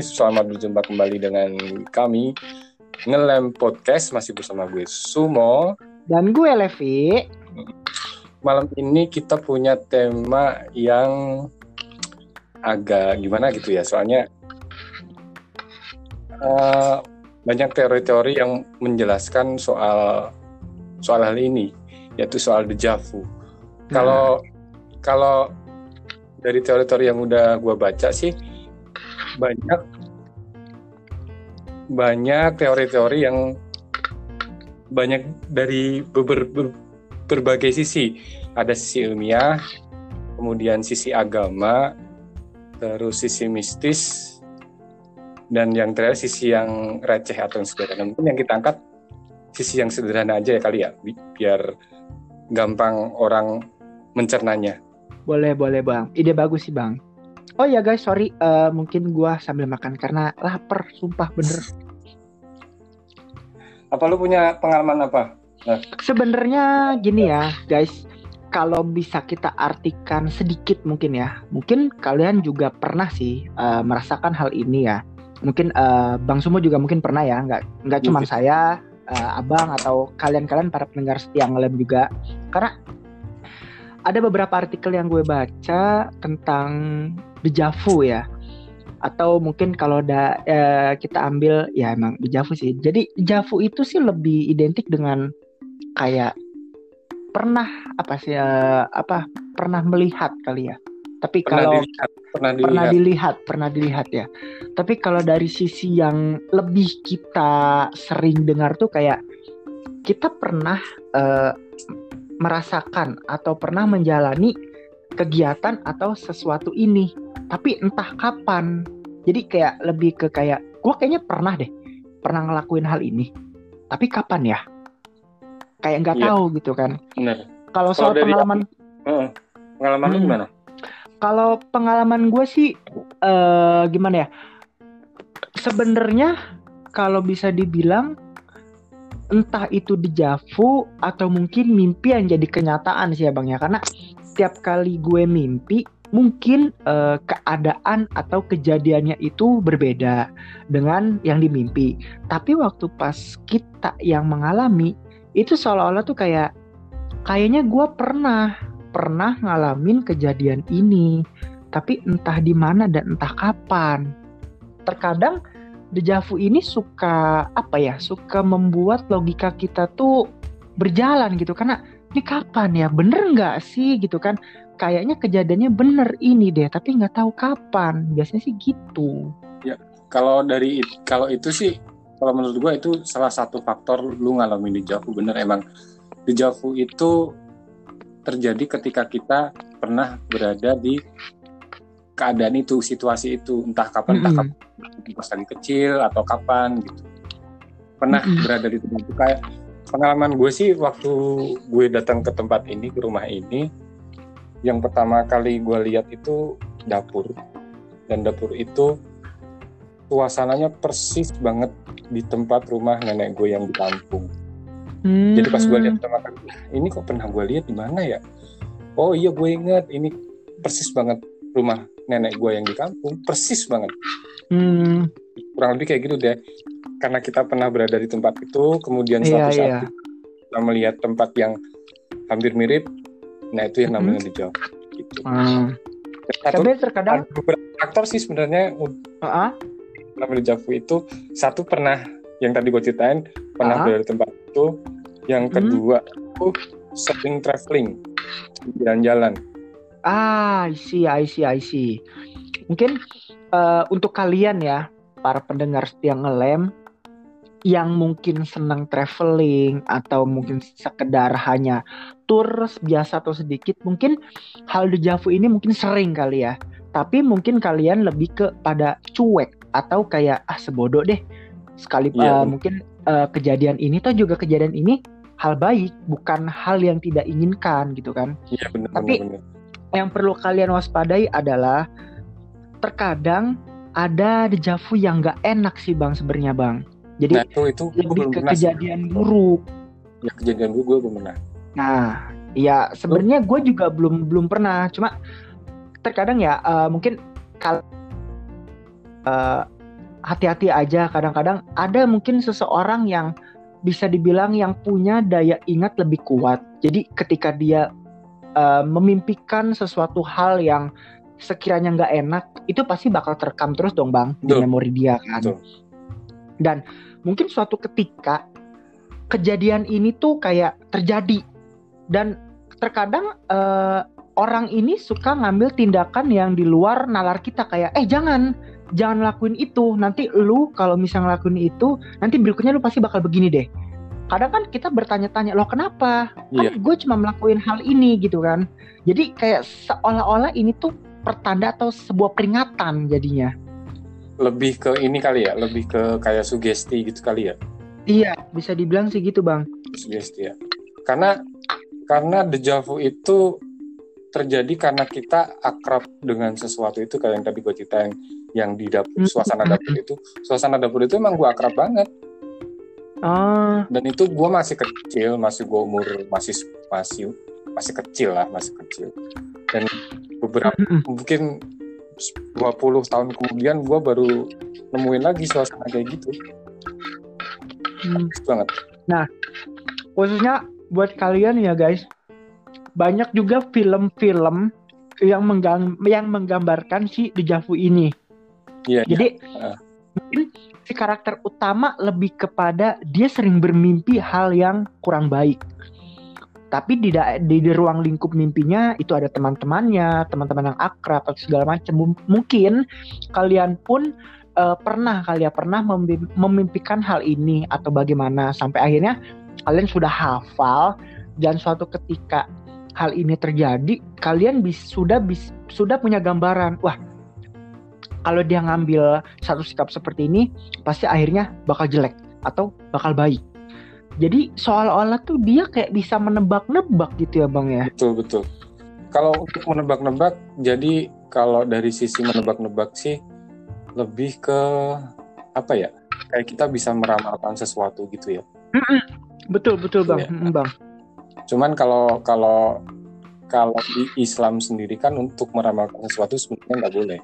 Selamat berjumpa kembali dengan kami Ngelem Podcast masih bersama gue Sumo Dan gue Levi. Malam ini kita punya tema yang agak gimana gitu ya Soalnya uh, banyak teori-teori yang menjelaskan soal soal hal ini yaitu soal dejavu. Kalau kalau dari teori-teori yang udah gue baca sih banyak banyak teori-teori yang banyak dari ber, ber, berbagai sisi. Ada sisi ilmiah, kemudian sisi agama, terus sisi mistis, dan yang terakhir sisi yang receh atau yang sederhana. Mungkin yang kita angkat sisi yang sederhana aja ya kali ya, bi biar gampang orang mencernanya. Boleh, boleh bang. Ide bagus sih bang. Oh ya guys, sorry, uh, mungkin gua sambil makan karena lapar, sumpah bener. Apa lu punya pengalaman apa? Nah. Sebenarnya gini ya, guys, kalau bisa kita artikan sedikit mungkin ya, mungkin kalian juga pernah sih uh, merasakan hal ini ya. Mungkin uh, Bang Sumo juga mungkin pernah ya, nggak nggak cuma saya, uh, Abang atau kalian-kalian para pendengar setia ngelem juga. Karena ada beberapa artikel yang gue baca tentang dejavu ya. Atau mungkin kalau ada eh, kita ambil ya emang dejavu sih. Jadi dejavu itu sih lebih identik dengan kayak pernah apa sih eh, apa pernah melihat kali ya. Tapi pernah kalau dilihat, pernah dilihat. pernah dilihat pernah dilihat ya. Tapi kalau dari sisi yang lebih kita sering dengar tuh kayak kita pernah eh, merasakan atau pernah menjalani kegiatan atau sesuatu ini tapi entah kapan jadi kayak lebih ke kayak gue kayaknya pernah deh pernah ngelakuin hal ini tapi kapan ya kayak nggak Iya. tahu gitu kan kalau soal dari pengalaman Heeh. Pengalaman Hmm. gimana? kalau pengalaman gue sih eh gimana ya sebenarnya kalau bisa dibilang entah itu dejavu atau mungkin mimpi yang jadi kenyataan sih ya ya. Karena setiap kali gue mimpi mungkin eh, keadaan atau kejadiannya itu berbeda dengan yang dimimpi. Tapi waktu pas kita yang mengalami itu seolah-olah tuh kayak kayaknya gue pernah pernah ngalamin kejadian ini. Tapi entah di mana dan entah kapan. Terkadang dejavu ini suka apa ya suka membuat logika kita tuh berjalan gitu. Karena ini kapan ya? Bener nggak sih? gitu kan. Kayaknya kejadiannya bener ini deh tapi nggak tahu kapan. Biasanya sih gitu. Kalau dari kalau itu sih kalau menurut gua itu salah satu faktor lu ngalamin dejavu bener. Emang dejavu itu terjadi ketika kita pernah berada di keadaan itu, situasi itu, entah kapan, entah Mm-mm. kapan pas lagi kecil atau kapan gitu. Pernah Mm-mm. berada di tempat itu kayak pengalaman gue sih waktu gue datang ke tempat ini, ke rumah ini, yang pertama kali gue lihat itu dapur dan dapur itu suasananya persis banget di tempat rumah nenek gue yang di kampung. Jadi pas gue lihat pertama kali, "Lah, ini kok pernah gue lihat di mana ya? Oh iya gue inget, ini persis banget rumah nenek gue yang di kampung, persis banget. Hmm, Kurang lebih kayak gitu deh. Karena kita pernah berada di tempat itu, kemudian Iya, suatu saat iya. kita melihat tempat yang hampir mirip, nah itu yang namanya Mhm. dijawab. Gitu. hmm. Satu, tapi terkadang ada beberapa faktor sih sebenarnya ah, namanya dejavu itu satu pernah yang tadi gue ceritain pernah Ah. berada di tempat itu yang Hmm. kedua itu sering traveling jalan-jalan Ah, I see, I see, I see. Mungkin eh, untuk kalian ya, para pendengar setia ngelem, yang mungkin senang traveling atau mungkin sekedar hanya tour biasa atau sedikit mungkin hal dejavu ini mungkin sering kali ya tapi mungkin kalian lebih ke pada cuek atau kayak ah sebodoh deh sekali Iya, uh, mungkin uh, kejadian ini atau juga kejadian ini hal baik bukan hal yang tidak inginkan gitu kan Iya benar Tapi- benar. benar. Yang perlu kalian waspadai adalah terkadang ada dejavu yang nggak enak sih bang sebenarnya bang jadi Nah itu itu lebih ke sih. kejadian buruk Ya kejadian gue gue belum pernah. Nah, ya sebenarnya gue juga belum belum pernah. Cuma terkadang ya eh, mungkin kalau eh, hati-hati aja. Kadang-kadang ada mungkin seseorang yang bisa dibilang yang punya daya ingat lebih kuat. Jadi ketika dia eh, memimpikan sesuatu hal yang sekiranya nggak enak, itu pasti bakal terekam terus dong bang di Betul. memori dia kan. Betul. Dan mungkin suatu ketika kejadian ini tuh kayak terjadi dan terkadang eh, orang ini suka ngambil tindakan yang di luar nalar kita kayak eh jangan jangan lakuin itu nanti lu kalau misalnya ngelakuin itu nanti berikutnya lu pasti bakal begini deh kadang kan kita bertanya-tanya loh kenapa? Kan gue cuma melakuin hal ini gitu kan. Jadi kayak seolah-olah ini tuh pertanda atau sebuah peringatan jadinya. Lebih ke ini kali ya, lebih ke kayak sugesti gitu kali ya. iya bisa dibilang sih gitu bang. Sugesti ya. Karena karena dejavu itu terjadi karena kita akrab dengan sesuatu itu kayak yang tadi gue ceritain yang di dapur Hmm. suasana dapur itu. Suasana dapur itu emang gue akrab banget ah dan itu gue masih kecil masih gue umur masih masih masih kecil lah masih kecil. Dan beberapa mungkin 20 tahun kemudian gue baru nemuin lagi suasana kayak gitu. Hmm. Banget. Khususnya buat kalian ya guys. Banyak juga film-film yang menggang- yang menggambarkan si dejavu ini. Iya iya. jadi Heeh. Mungkin si karakter utama lebih kepada dia sering bermimpi hal yang kurang baik. Tapi di, di, di ruang lingkup mimpinya itu ada teman-temannya teman-teman yang akrab atau segala macam. Mungkin kalian pun eh, pernah ya pernah memim- memimpikan hal ini atau bagaimana. Sampai akhirnya kalian sudah hafal dan suatu ketika hal ini terjadi kalian bis, sudah bis, sudah punya gambaran wah kalau dia ngambil satu sikap seperti ini pasti akhirnya bakal jelek atau bakal baik. Jadi seolah-olah tuh dia kayak bisa menebak-nebak gitu ya bang ya? Betul betul. Kalau untuk menebak-nebak jadi kalau dari sisi menebak-nebak sih lebih ke apa ya kayak kita bisa meramalkan sesuatu gitu ya. Betul betul bang. Mm, bang. Cuman kalau kalau kalau di Islam sendiri kan untuk meramalkan sesuatu sebenarnya nggak boleh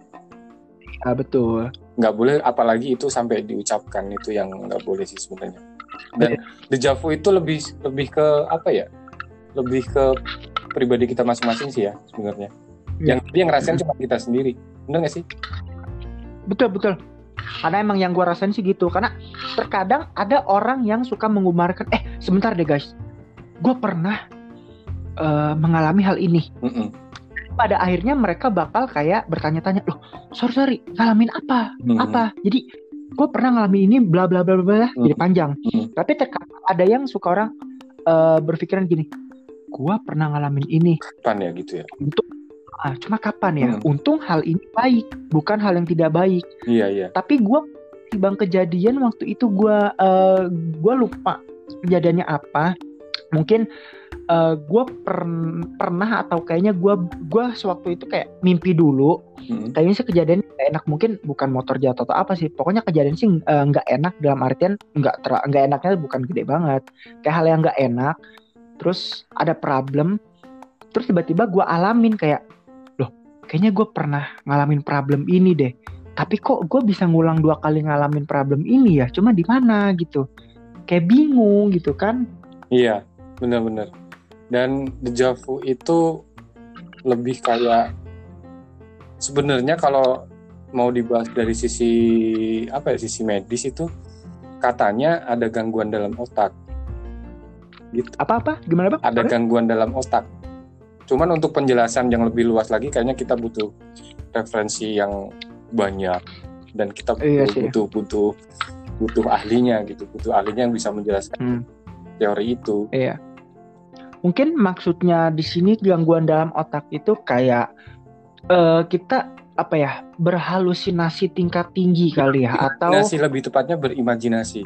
ah, betul. Nggak boleh apalagi itu sampai diucapkan itu yang nggak boleh sih sebenarnya. Dan dejavu itu lebih lebih ke apa ya? Lebih ke pribadi kita masing-masing sih ya sebenarnya. Iya. yang yang ngerasain cuma kita sendiri. Bener nggak sih? Betul betul. Karena emang yang gua rasain sih gitu. Karena terkadang ada orang yang suka mengumarkan eh sebentar deh guys. Gue pernah eh, mengalami hal ini. Mm-mm. Pada akhirnya mereka bakal kayak bertanya-tanya loh sorry sorry ngalamin apa? Mm-mm. apa? Jadi gue pernah ngalamin ini bla bla bla bla Hmm. jadi panjang. Hmm. tapi terkadang ada yang suka orang eh, berpikiran gini gue pernah ngalamin ini. Kapan ya gitu ya? Untuk ah, cuma kapan ya? Hmm. untung hal ini baik bukan hal yang tidak baik. Iya iya. Tapi gue bang kejadian waktu itu gue eh gue lupa kejadiannya apa. Mungkin eh gue pernah atau kayaknya gue gua sewaktu itu kayak mimpi dulu. Mm-mm. kayaknya sih kejadian nggak enak. Mungkin bukan motor jatuh atau apa sih. Pokoknya kejadian sih eh, nggak enak dalam artian nggak nggak enaknya bukan gede banget. Kayak hal yang nggak enak. Terus ada problem. Terus tiba-tiba gue alamin kayak loh kayaknya gue pernah ngalamin problem ini deh. Tapi kok gue bisa ngulang dua kali ngalamin problem ini ya? Cuma di mana? Gitu. Kayak bingung gitu kan. Iya benar-benar dan dejavu itu lebih kayak sebenarnya kalau mau dibahas dari sisi apa ya sisi medis itu katanya ada gangguan dalam otak gitu apa-apa gimana bang ada gangguan dalam otak. Cuman untuk penjelasan yang lebih luas lagi, kayaknya kita butuh referensi yang banyak dan kita butuh Iya sih. butuh butuh butuh ahlinya gitu butuh ahlinya yang bisa menjelaskan Hmm. teori itu Iya. Mungkin maksudnya di sini gangguan dalam otak itu kayak eh, kita apa ya berhalusinasi tingkat tinggi kali ya atau Imajinasi lebih tepatnya berimajinasi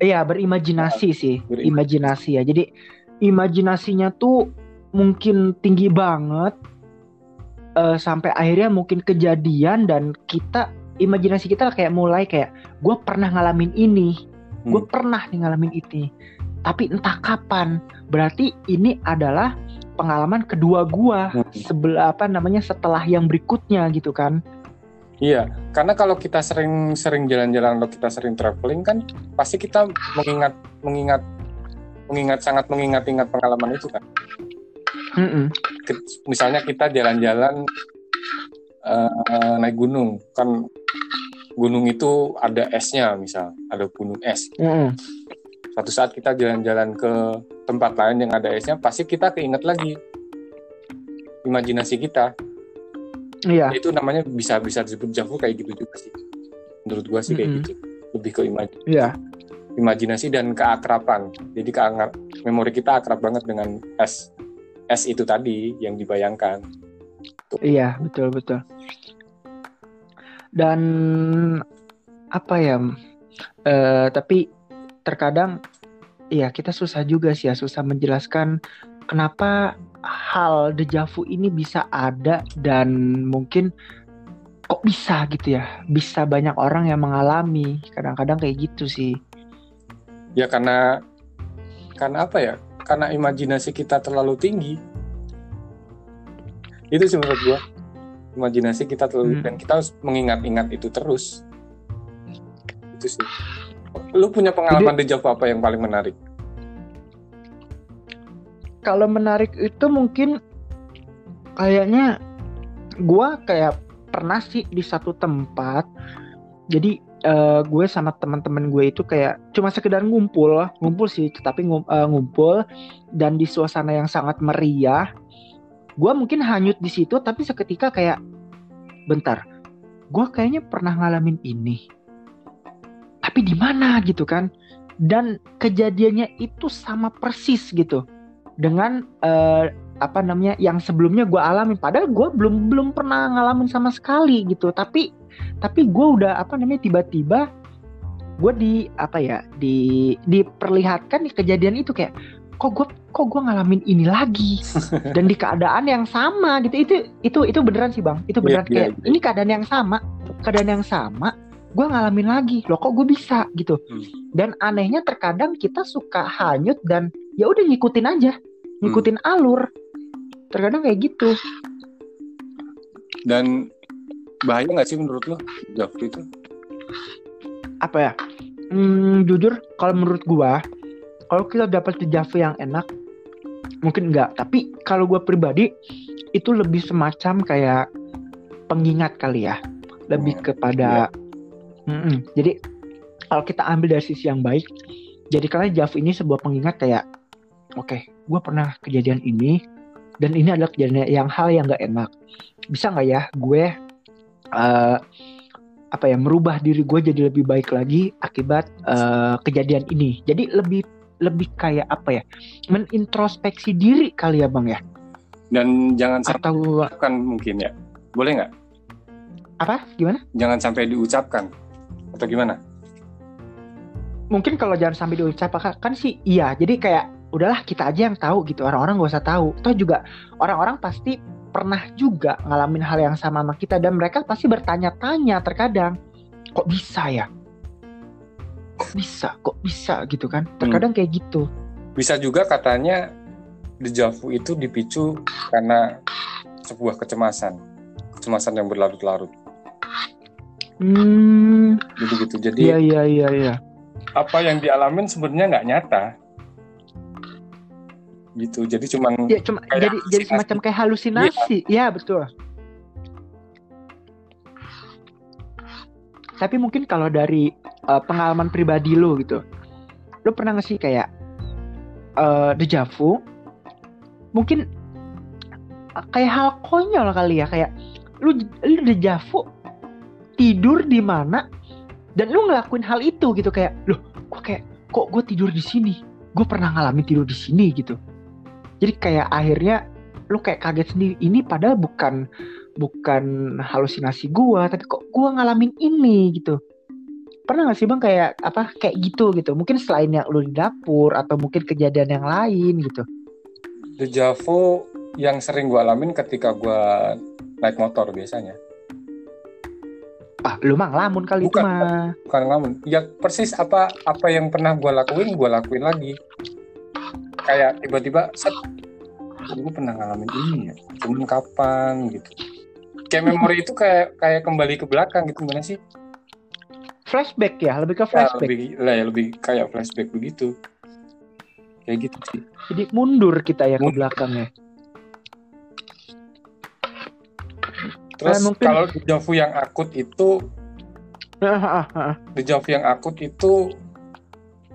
iya berimajinasi sih berimajinasi. imajinasi ya jadi imajinasinya tuh mungkin tinggi banget eh, sampai akhirnya mungkin kejadian dan kita imajinasi kita kayak mulai kayak gue pernah ngalamin ini gue Hmm. pernah nih ngalamin ini tapi entah kapan berarti ini adalah pengalaman kedua gua Hmm. sebelah apa namanya setelah yang berikutnya gitu kan Iya, karena kalau kita sering-sering jalan-jalan atau kita sering traveling kan pasti kita mengingat mengingat mengingat sangat mengingat-ingat pengalaman itu kan. Mm-mm. Ke- Misalnya kita jalan-jalan eh, naik gunung, kan gunung itu ada esnya misal, ada gunung es. Mm-mm. Suatu saat kita jalan-jalan ke tempat lain yang ada esnya, pasti kita keinget lagi imajinasi kita. iya Itu namanya bisa bisa disebut javu kayak gitu juga sih. Menurut gua sih kayak Mm-mm. gitu. Lebih ke imajinasi. iya imajinasi dan keakraban. Jadi keanggap memori kita akrab banget dengan es es itu tadi yang dibayangkan. iya betul betul dan apa ya eh, tapi terkadang ya kita susah juga sih ya susah menjelaskan kenapa hal dejavu ini bisa ada dan mungkin kok bisa gitu ya bisa banyak orang yang mengalami kadang-kadang kayak gitu sih Ya karena karena apa ya? Karena imajinasi kita terlalu tinggi. Itu sih menurut gua. Imajinasi kita terlalu Hmm. dan kita harus mengingat-ingat itu terus. Itu sih. Lu punya pengalaman deja vu apa yang paling menarik? kalau menarik itu mungkin kayaknya gua kayak pernah sih di satu tempat. Jadi eh, gue sama teman-teman gue itu kayak cuma sekedar ngumpul ngumpul sih tetapi ngum- eh, ngumpul. Dan di suasana yang sangat meriah gue mungkin hanyut di situ tapi seketika kayak bentar gue kayaknya pernah ngalamin ini tapi di mana? gitu kan. Dan kejadiannya itu sama persis gitu. Dengan eh, apa namanya yang sebelumnya gue alamin padahal gue belum belum pernah ngalamin sama sekali gitu. Tapi tapi gue udah apa namanya tiba-tiba gue di apa ya di diperlihatkan di kejadian itu kayak kok gue kok gue ngalamin ini lagi? Dan di keadaan yang sama gitu. Itu itu itu beneran sih bang. Itu beneran Iya, iya, kayak iya. ini keadaan yang sama keadaan yang sama gue ngalamin lagi. Loh kok gue bisa? Gitu. Hmm. dan anehnya terkadang kita suka hanyut dan ya udah ngikutin aja. Ngikutin alur. Terkadang kayak gitu. Dan bahaya nggak sih menurut deja vu itu? apa ya? Hmm, jujur kalau menurut gua kalau kita dapat dejavu yang enak mungkin enggak tapi kalau gua pribadi itu lebih semacam kayak pengingat kali ya. Lebih Hmm, kepada Mm-mm. jadi kalau kita ambil dari sisi yang baik jadi kalian dejavu ini sebuah pengingat kayak oke gua pernah kejadian ini dan ini adalah kejadian yang hal yang nggak enak bisa nggak ya gue eh, apa ya merubah diri gue jadi lebih baik lagi akibat eh, kejadian ini jadi lebih lebih kayak apa ya menintrospeksi diri kali ya bang ya Dan jangan sampai atau diucapkan mungkin ya. Boleh nggak? apa gimana Jangan sampai diucapkan. Atau gimana? mungkin kalau jangan sampai diucapkan kan sih iya. Jadi kayak udahlah kita aja yang tahu gitu. Orang-orang gak usah tahu. Toh juga orang-orang pasti pernah juga ngalamin hal yang sama sama kita dan mereka pasti bertanya-tanya terkadang kok bisa ya? Kok bisa? Kok bisa? gitu kan. Terkadang kayak gitu. Bisa juga katanya deja vu itu dipicu karena sebuah kecemasan. Kecemasan yang berlarut-larut. Hmm Gitu gitu. Jadi iya iya iya iya apa yang dialamin sebenarnya nggak nyata. Gitu. Jadi cuman ya cuma Kayak jadi jadi semacam kayak halusinasi ya betul tapi mungkin kalau dari uh, pengalaman pribadi lo gitu lo pernah nggak sih kayak uh, deja vu mungkin uh, kayak hal konyol kali ya kayak lu lu deja vu tidur di mana dan lu ngelakuin hal itu gitu kayak loh kok kayak kok gue tidur di sini? Gue pernah ngalamin tidur di sini gitu. Jadi kayak akhirnya lu kayak kaget sendiri ini padahal bukan bukan halusinasi gue tapi kok gue ngalamin ini gitu. Pernah gak sih bang kayak apa kayak gitu gitu? Mungkin selain yang lu di dapur atau mungkin kejadian yang lain gitu. Dejavu yang sering gue alamin ketika gue naik motor biasanya lu mah ngelamun kali Bukan, itu mah. bukan ngelamun. Ya persis apa apa yang pernah gue lakuin gue lakuin lagi. Kayak tiba-tiba set gue pernah ngalamin ini ya cuman kapan gitu. Kayak memori itu kayak kayak kembali ke belakang gitu gimana sih? Flashback ya lebih ke ya, flashback. lebih lah ya lebih kayak flashback begitu. Kayak gitu sih. Jadi mundur kita ya ke Mundur. belakangnya terus Eh, mungkin- kalau dejavu yang akut itu Ah, ah, ah. dejavu yang akut itu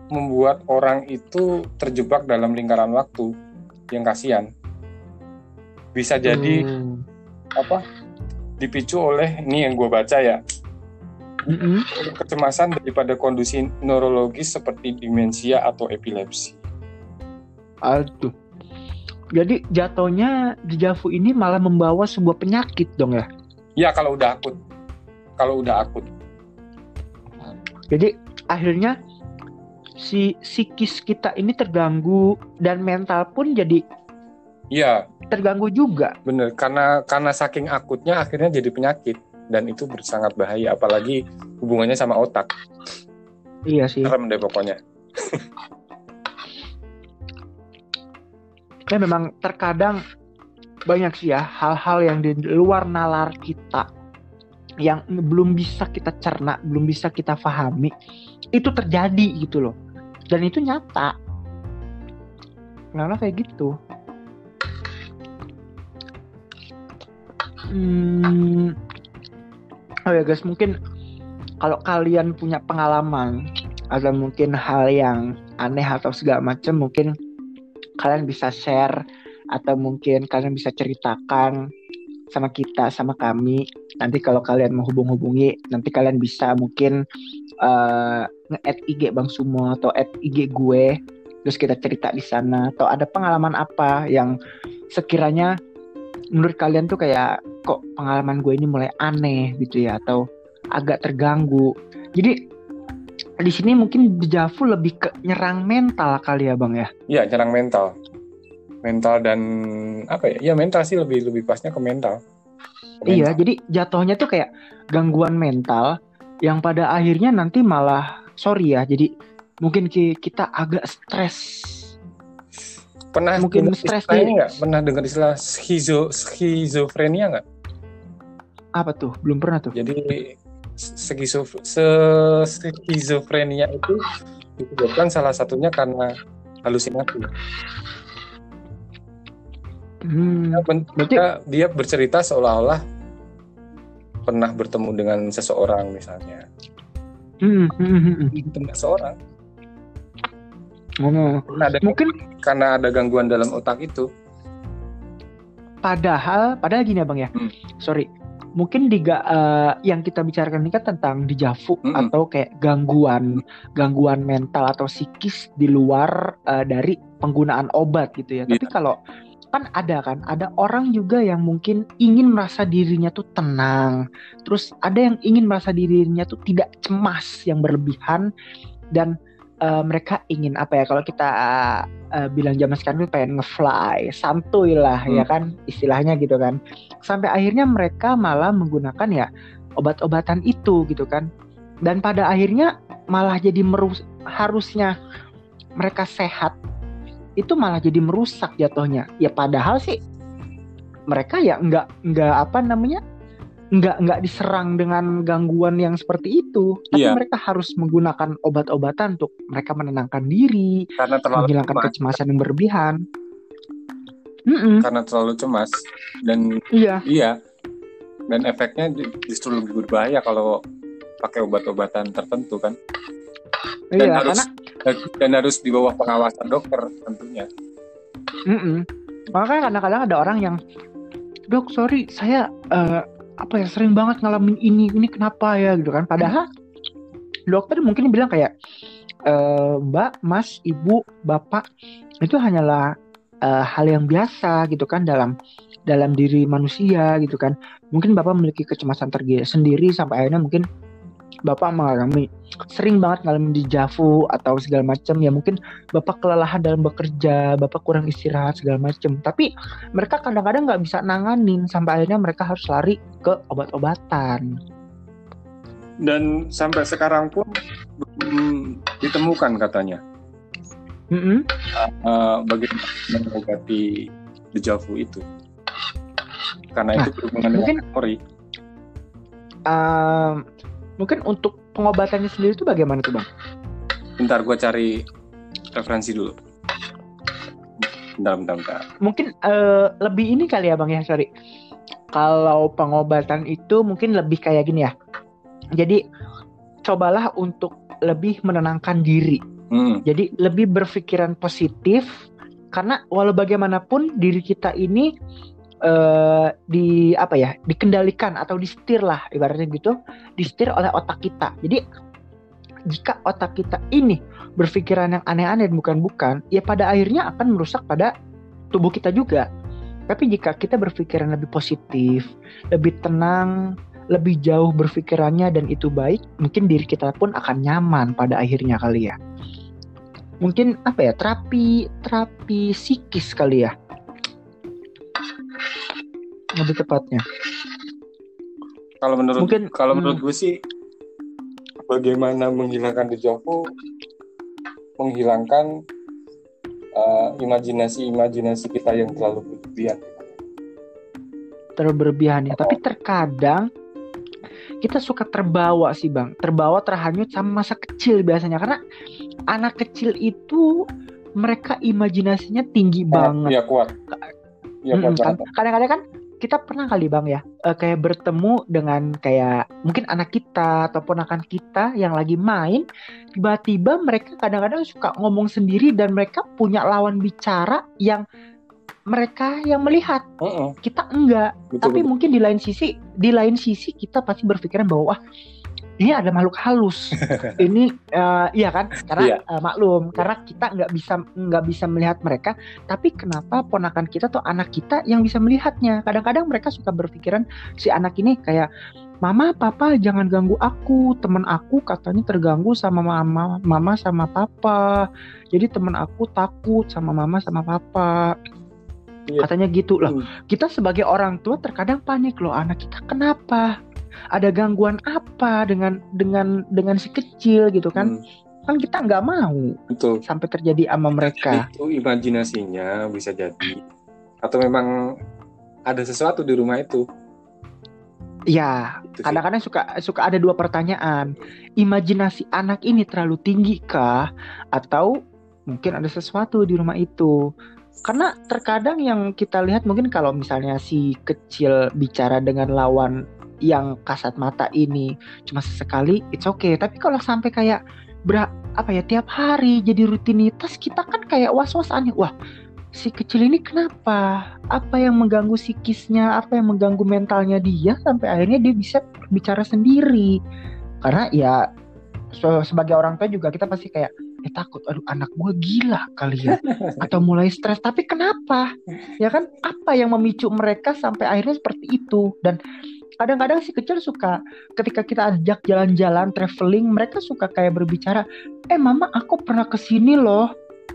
membuat orang itu terjebak dalam lingkaran waktu yang kasihan bisa jadi Hmm. apa dipicu oleh ini yang gue baca ya Mm-mm. kecemasan daripada kondisi neurologis seperti demensia atau epilepsi. Aduh. Jadi jatuhnya dejavu ini malah membawa sebuah penyakit dong ya. Ya kalau udah akut, kalau udah akut, Jadi akhirnya si psikis kita ini terganggu dan mental pun jadi ya terganggu juga. bener karena karena saking akutnya akhirnya jadi penyakit dan itu sangat bahaya apalagi hubungannya sama otak. Iya sih. Serem deh pokoknya. Ya memang terkadang banyak sih ya hal-hal yang di luar nalar kita yang belum bisa kita cerna, belum bisa kita pahami itu terjadi gitu loh. Dan itu nyata. Karena kayak gitu. Hmm. Oh ya guys, mungkin kalau kalian punya pengalaman atau mungkin hal yang aneh atau segala macam mungkin kalian bisa share atau mungkin kalian bisa ceritakan sama kita sama kami. Nanti kalau kalian mau hubung-hubungi nanti kalian bisa mungkin eh, nge-add IG Bang Sumo atau add IG gue. Terus kita cerita di sana. Atau ada pengalaman apa yang sekiranya menurut kalian tuh kayak kok pengalaman gue ini mulai aneh gitu ya atau agak terganggu. Jadi di sini mungkin dejavu lebih ke nyerang mental kali ya bang ya Ya nyerang mental, mental dan apa ya? Ya mental sih lebih lebih pasnya ke mental. Ke Iya, mental. jadi jatuhnya tuh kayak gangguan mental yang pada akhirnya nanti malah sorry ya, jadi mungkin ki- kita agak stres. Pernah mungkin stres ini nggak? Pernah dengar istilah schizo schizofrenia nggak? Apa tuh? Belum pernah tuh. Jadi skizofrenia itu disebabkan salah satunya karena halusinasi. Hmm, berarti dia, dia bercerita seolah-olah pernah bertemu dengan seseorang misalnya. hmm, hmm, hmm, hmm. Tidak seorang. Oh, Karena ada, mungkin karena ada gangguan dalam otak itu. padahal padahal gini ya bang ya. Hmm. Sorry. Mungkin di eh, yang kita bicarakan ini kan tentang dejavu Mm-mm. atau kayak gangguan gangguan mental atau psikis di luar eh, dari penggunaan obat gitu ya. Tapi Iya. kalau kan ada kan, ada orang juga yang mungkin ingin merasa dirinya tuh tenang. Terus ada yang ingin merasa dirinya tuh tidak cemas yang berlebihan dan eh, mereka ingin apa ya kalau kita eh, bilang zaman sekarang tuh pengen ngefly, santuy lah Hmm. ya kan istilahnya gitu kan. Sampai akhirnya mereka malah menggunakan ya obat-obatan itu gitu kan. Dan pada akhirnya malah jadi merus harusnya mereka sehat itu malah jadi merusak jatuhnya. Ya padahal sih mereka ya nggak nggak apa namanya nggak nggak diserang dengan gangguan yang seperti itu, tapi Iya. mereka harus menggunakan obat-obatan untuk mereka menenangkan diri, Karena terlalu menghilangkan cemas, kecemasan yang berlebihan. Mm-mm, karena terlalu cemas. Dan iya, iya. Dan efeknya ju- justru lebih berbahaya kalau pakai obat-obatan tertentu kan? Dan iya harus karena dan harus di bawah pengawasan dokter tentunya. Mm-mm. Makanya kadang-kadang ada orang yang, dok sorry saya eh, apa ya sering banget ngalamin ini ini kenapa ya gitu kan. Padahal dokter mungkin bilang kayak e, mbak mas ibu bapak itu hanyalah uh, hal yang biasa gitu kan dalam dalam diri manusia gitu kan mungkin bapak memiliki kecemasan tersendiri sampai akhirnya mungkin bapak mengalami sering banget ngalamin di Javu atau segala macam ya mungkin bapak kelelahan dalam bekerja bapak kurang istirahat segala macam tapi mereka kadang-kadang nggak bisa nanganin sampai akhirnya mereka harus lari ke obat-obatan. Dan sampai sekarang pun belum ditemukan katanya. Mm -hmm. uh, bagaimana mengobati dejavu itu? Karena nah, itu berhubungan mungkin, dengan memori. Uh, mungkin untuk pengobatannya sendiri itu bagaimana tuh bang? Bentar gue cari referensi dulu. Bentar, bentar, bentar. Mungkin uh, lebih ini kali ya bang ya, sorry. Kalau pengobatan itu mungkin lebih kayak gini ya. Jadi cobalah untuk lebih menenangkan diri. Hmm. Jadi lebih berpikiran positif karena walau bagaimanapun diri kita ini uh, di apa ya dikendalikan atau disetir lah ibaratnya gitu. Disetir oleh otak kita. Jadi jika otak kita ini berpikiran yang aneh-aneh dan bukan-bukan ya pada akhirnya akan merusak pada tubuh kita juga. Tapi jika kita berpikiran lebih positif lebih tenang lebih jauh berpikirannya dan itu baik mungkin diri kita pun akan nyaman pada akhirnya kali ya. Mungkin apa ya terapi terapi psikis kali ya lebih tepatnya. Kalau menurut mungkin kalau menurut hmm. gue sih bagaimana menghilangkan dejavu menghilangkan uh, imajinasi-imajinasi kita yang terlalu berlebihan. Terlalu berlebihan ya. Tapi terkadang kita suka terbawa sih bang. Terbawa terhanyut sama masa kecil biasanya. Karena anak kecil itu mereka imajinasinya tinggi banget. ya kuat. Ya kuat hmm, kan? kadang-kadang kan kita pernah kali bang ya uh, kayak bertemu dengan kayak mungkin anak kita ataupun akan kita yang lagi main tiba-tiba mereka kadang-kadang suka ngomong sendiri dan mereka punya lawan bicara yang mereka yang melihat uh -uh. kita enggak betul, tapi betul. mungkin di lain sisi di lain sisi kita pasti berpikiran bahwa wah ini ada makhluk halus. ini uh, iya kan? Karena iya. uh, maklum, karena kita nggak bisa nggak bisa melihat mereka, tapi kenapa ponakan kita atau anak kita yang bisa melihatnya? Kadang-kadang mereka suka berpikiran si anak ini kayak Mama, papa jangan ganggu aku. Temen aku katanya terganggu sama mama, mama sama papa. Jadi temen aku takut sama mama sama papa. Iya. Katanya gitu loh. Hmm. Kita sebagai orang tua terkadang panik loh anak kita kenapa? Ada gangguan apa dengan dengan dengan si kecil gitu kan hmm. kan kita nggak mau Betul. sampai terjadi sama mereka itu imajinasinya bisa jadi atau memang ada sesuatu di rumah itu Ya, kadang-kadang suka suka ada dua pertanyaan. Imajinasi anak ini terlalu tinggi kah atau mungkin ada sesuatu di rumah itu? Karena terkadang yang kita lihat mungkin kalau misalnya si kecil bicara dengan lawan yang kasat mata ini cuma sesekali it's okay. Tapi kalau sampai kayak ber apa ya tiap hari jadi rutinitas kita kan kayak was-was aneh. Wah si kecil ini kenapa? Apa yang mengganggu psikisnya? Apa yang mengganggu mentalnya dia? Sampai akhirnya dia bisa bicara sendiri. Karena ya so, sebagai orang tua juga kita pasti kayak eh takut. Aduh anak gue gila kali ya. Atau mulai stres. Tapi kenapa? Ya kan? Apa yang memicu mereka sampai akhirnya seperti itu? Dan kadang-kadang si kecil suka ketika kita ajak jalan-jalan traveling mereka suka kayak berbicara eh mama aku pernah ke sini loh.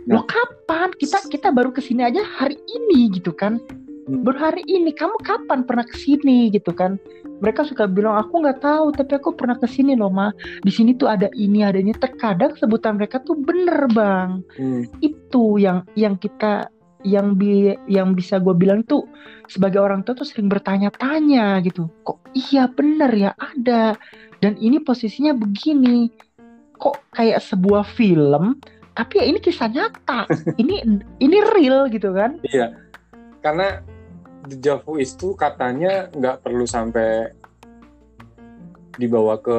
Loh kapan? Kita kita baru ke sini aja hari ini gitu kan. Hmm. baru hari ini kamu kapan pernah ke sini gitu kan. Mereka suka bilang aku nggak tahu tapi aku pernah ke sini loh ma. Di sini tuh ada ini ada ini terkadang sebutan mereka tuh bener bang. Hmm. itu yang yang kita yang bi yang bisa gue bilang tuh sebagai orang tua tuh sering bertanya-tanya gitu. Kok iya bener ya ada. Dan ini posisinya begini. Kok kayak sebuah film tapi ya ini kisah nyata. Ini ini real gitu kan? Iya. Karena deja vu itu katanya nggak perlu sampai dibawa ke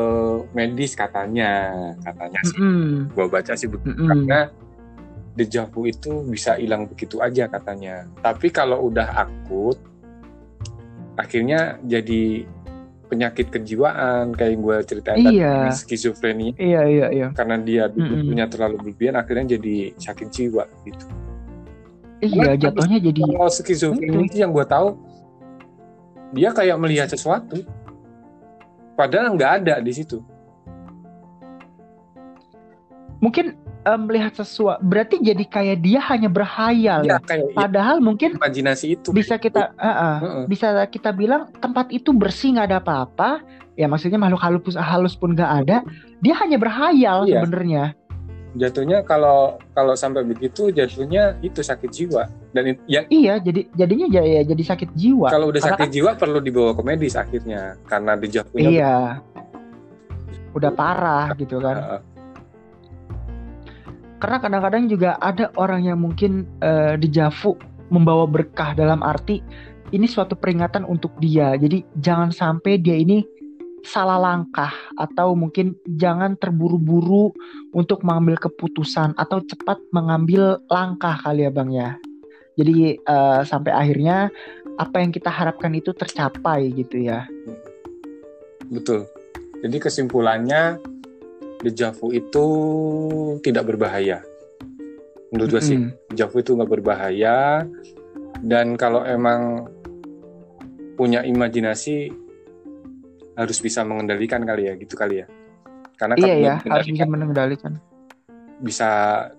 medis katanya. Katanya sih. Mm -hmm. gue baca sih begitu mm -hmm. karena dejavu itu bisa hilang begitu aja katanya. Tapi kalau udah akut, akhirnya jadi penyakit kejiwaan kayak gue ceritain Iya. tadi skizofrenia Iya iya iya. karena dia Mm-mm. punya terlalu berlebihan akhirnya jadi sakit jiwa gitu. Iya Karena jatuhnya jadi Kalau skizofrenia itu yang gue tahu dia kayak melihat sesuatu padahal nggak ada di situ. mungkin melihat sesuatu berarti jadi kayak dia hanya berhayal Dia ya. kayak Padahal mungkin imajinasi itu. bisa kita eh, eh, Heeh. bisa kita bilang tempat itu bersih nggak ada apa-apa. Ya maksudnya makhluk halus halus pun nggak ada. Dia hanya berhayal Iya. sebenarnya. Jatuhnya kalau kalau sampai begitu jatuhnya itu sakit jiwa dan it- yang Iya, jadi jadinya ya, ya jadi sakit jiwa. kalau udah Karena sakit jiwa perlu dibawa ke medis akhirnya karena dejavunya Iya. Udah parah gitu kan. Karena kadang-kadang juga ada orang yang mungkin dejavu membawa berkah dalam arti ini suatu peringatan untuk dia. Jadi jangan sampai dia ini salah langkah atau mungkin jangan terburu-buru untuk mengambil keputusan atau cepat mengambil langkah kali ya Bang ya. Jadi eh, sampai akhirnya apa yang kita harapkan itu tercapai gitu ya. betul. Jadi kesimpulannya dejavu itu tidak berbahaya. Menurut gue sih Mm-mm. dejavu itu nggak berbahaya dan kalau emang punya imajinasi harus bisa mengendalikan kali ya gitu kali ya. Karena Iya ya, harus bisa mengendalikan, mengendalikan. bisa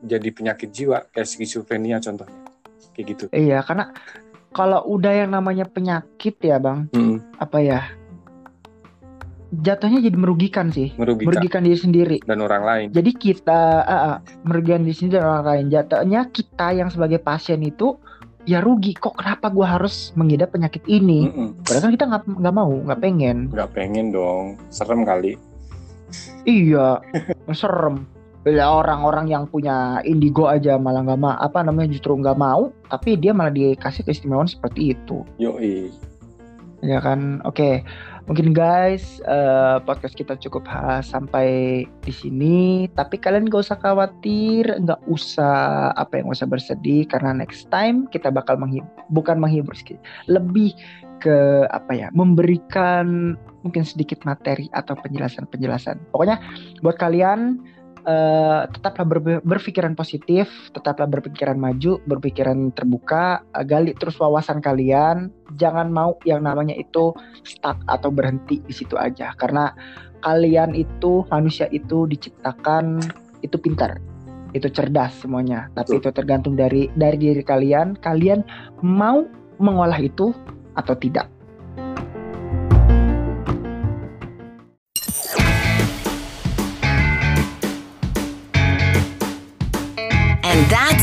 jadi penyakit jiwa kayak skizofrenia contohnya. Kayak gitu. Iya, karena kalau udah yang namanya penyakit ya Bang, Mm, apa ya jatuhnya jadi merugikan sih. Merugikan. Merugikan diri sendiri. Dan orang lain. jadi kita ah, ah, merugikan diri sendiri dan orang lain. Jatuhnya kita yang sebagai pasien itu ya rugi. Kok kenapa gua harus mengidap penyakit ini? Mm-mm. padahal kan kita nggak nggak mau nggak pengen. Nggak pengen dong. Serem kali. Iya. Serem. Bila orang-orang yang punya indigo aja malah nggak mau apa namanya justru nggak mau tapi dia malah dikasih keistimewaan seperti itu. Yoi. Ya kan? Oke mungkin guys eh, podcast kita cukup ha- sampai di sini. Tapi kalian gak usah khawatir nggak usah apa yang usah bersedih karena next time kita bakal menghibur bukan menghibur lebih ke apa ya memberikan mungkin sedikit materi atau penjelasan-penjelasan. Pokoknya buat kalian eh, tetaplah ber- berpikiran positif tetaplah berpikiran maju berpikiran terbuka eh, gali terus wawasan kalian. Jangan mau yang namanya itu stuck atau berhenti di situ aja. Karena kalian itu manusia itu diciptakan itu pintar itu cerdas semuanya. Tapi itu tergantung dari dari diri kalian. Kalian mau mengolah itu atau tidak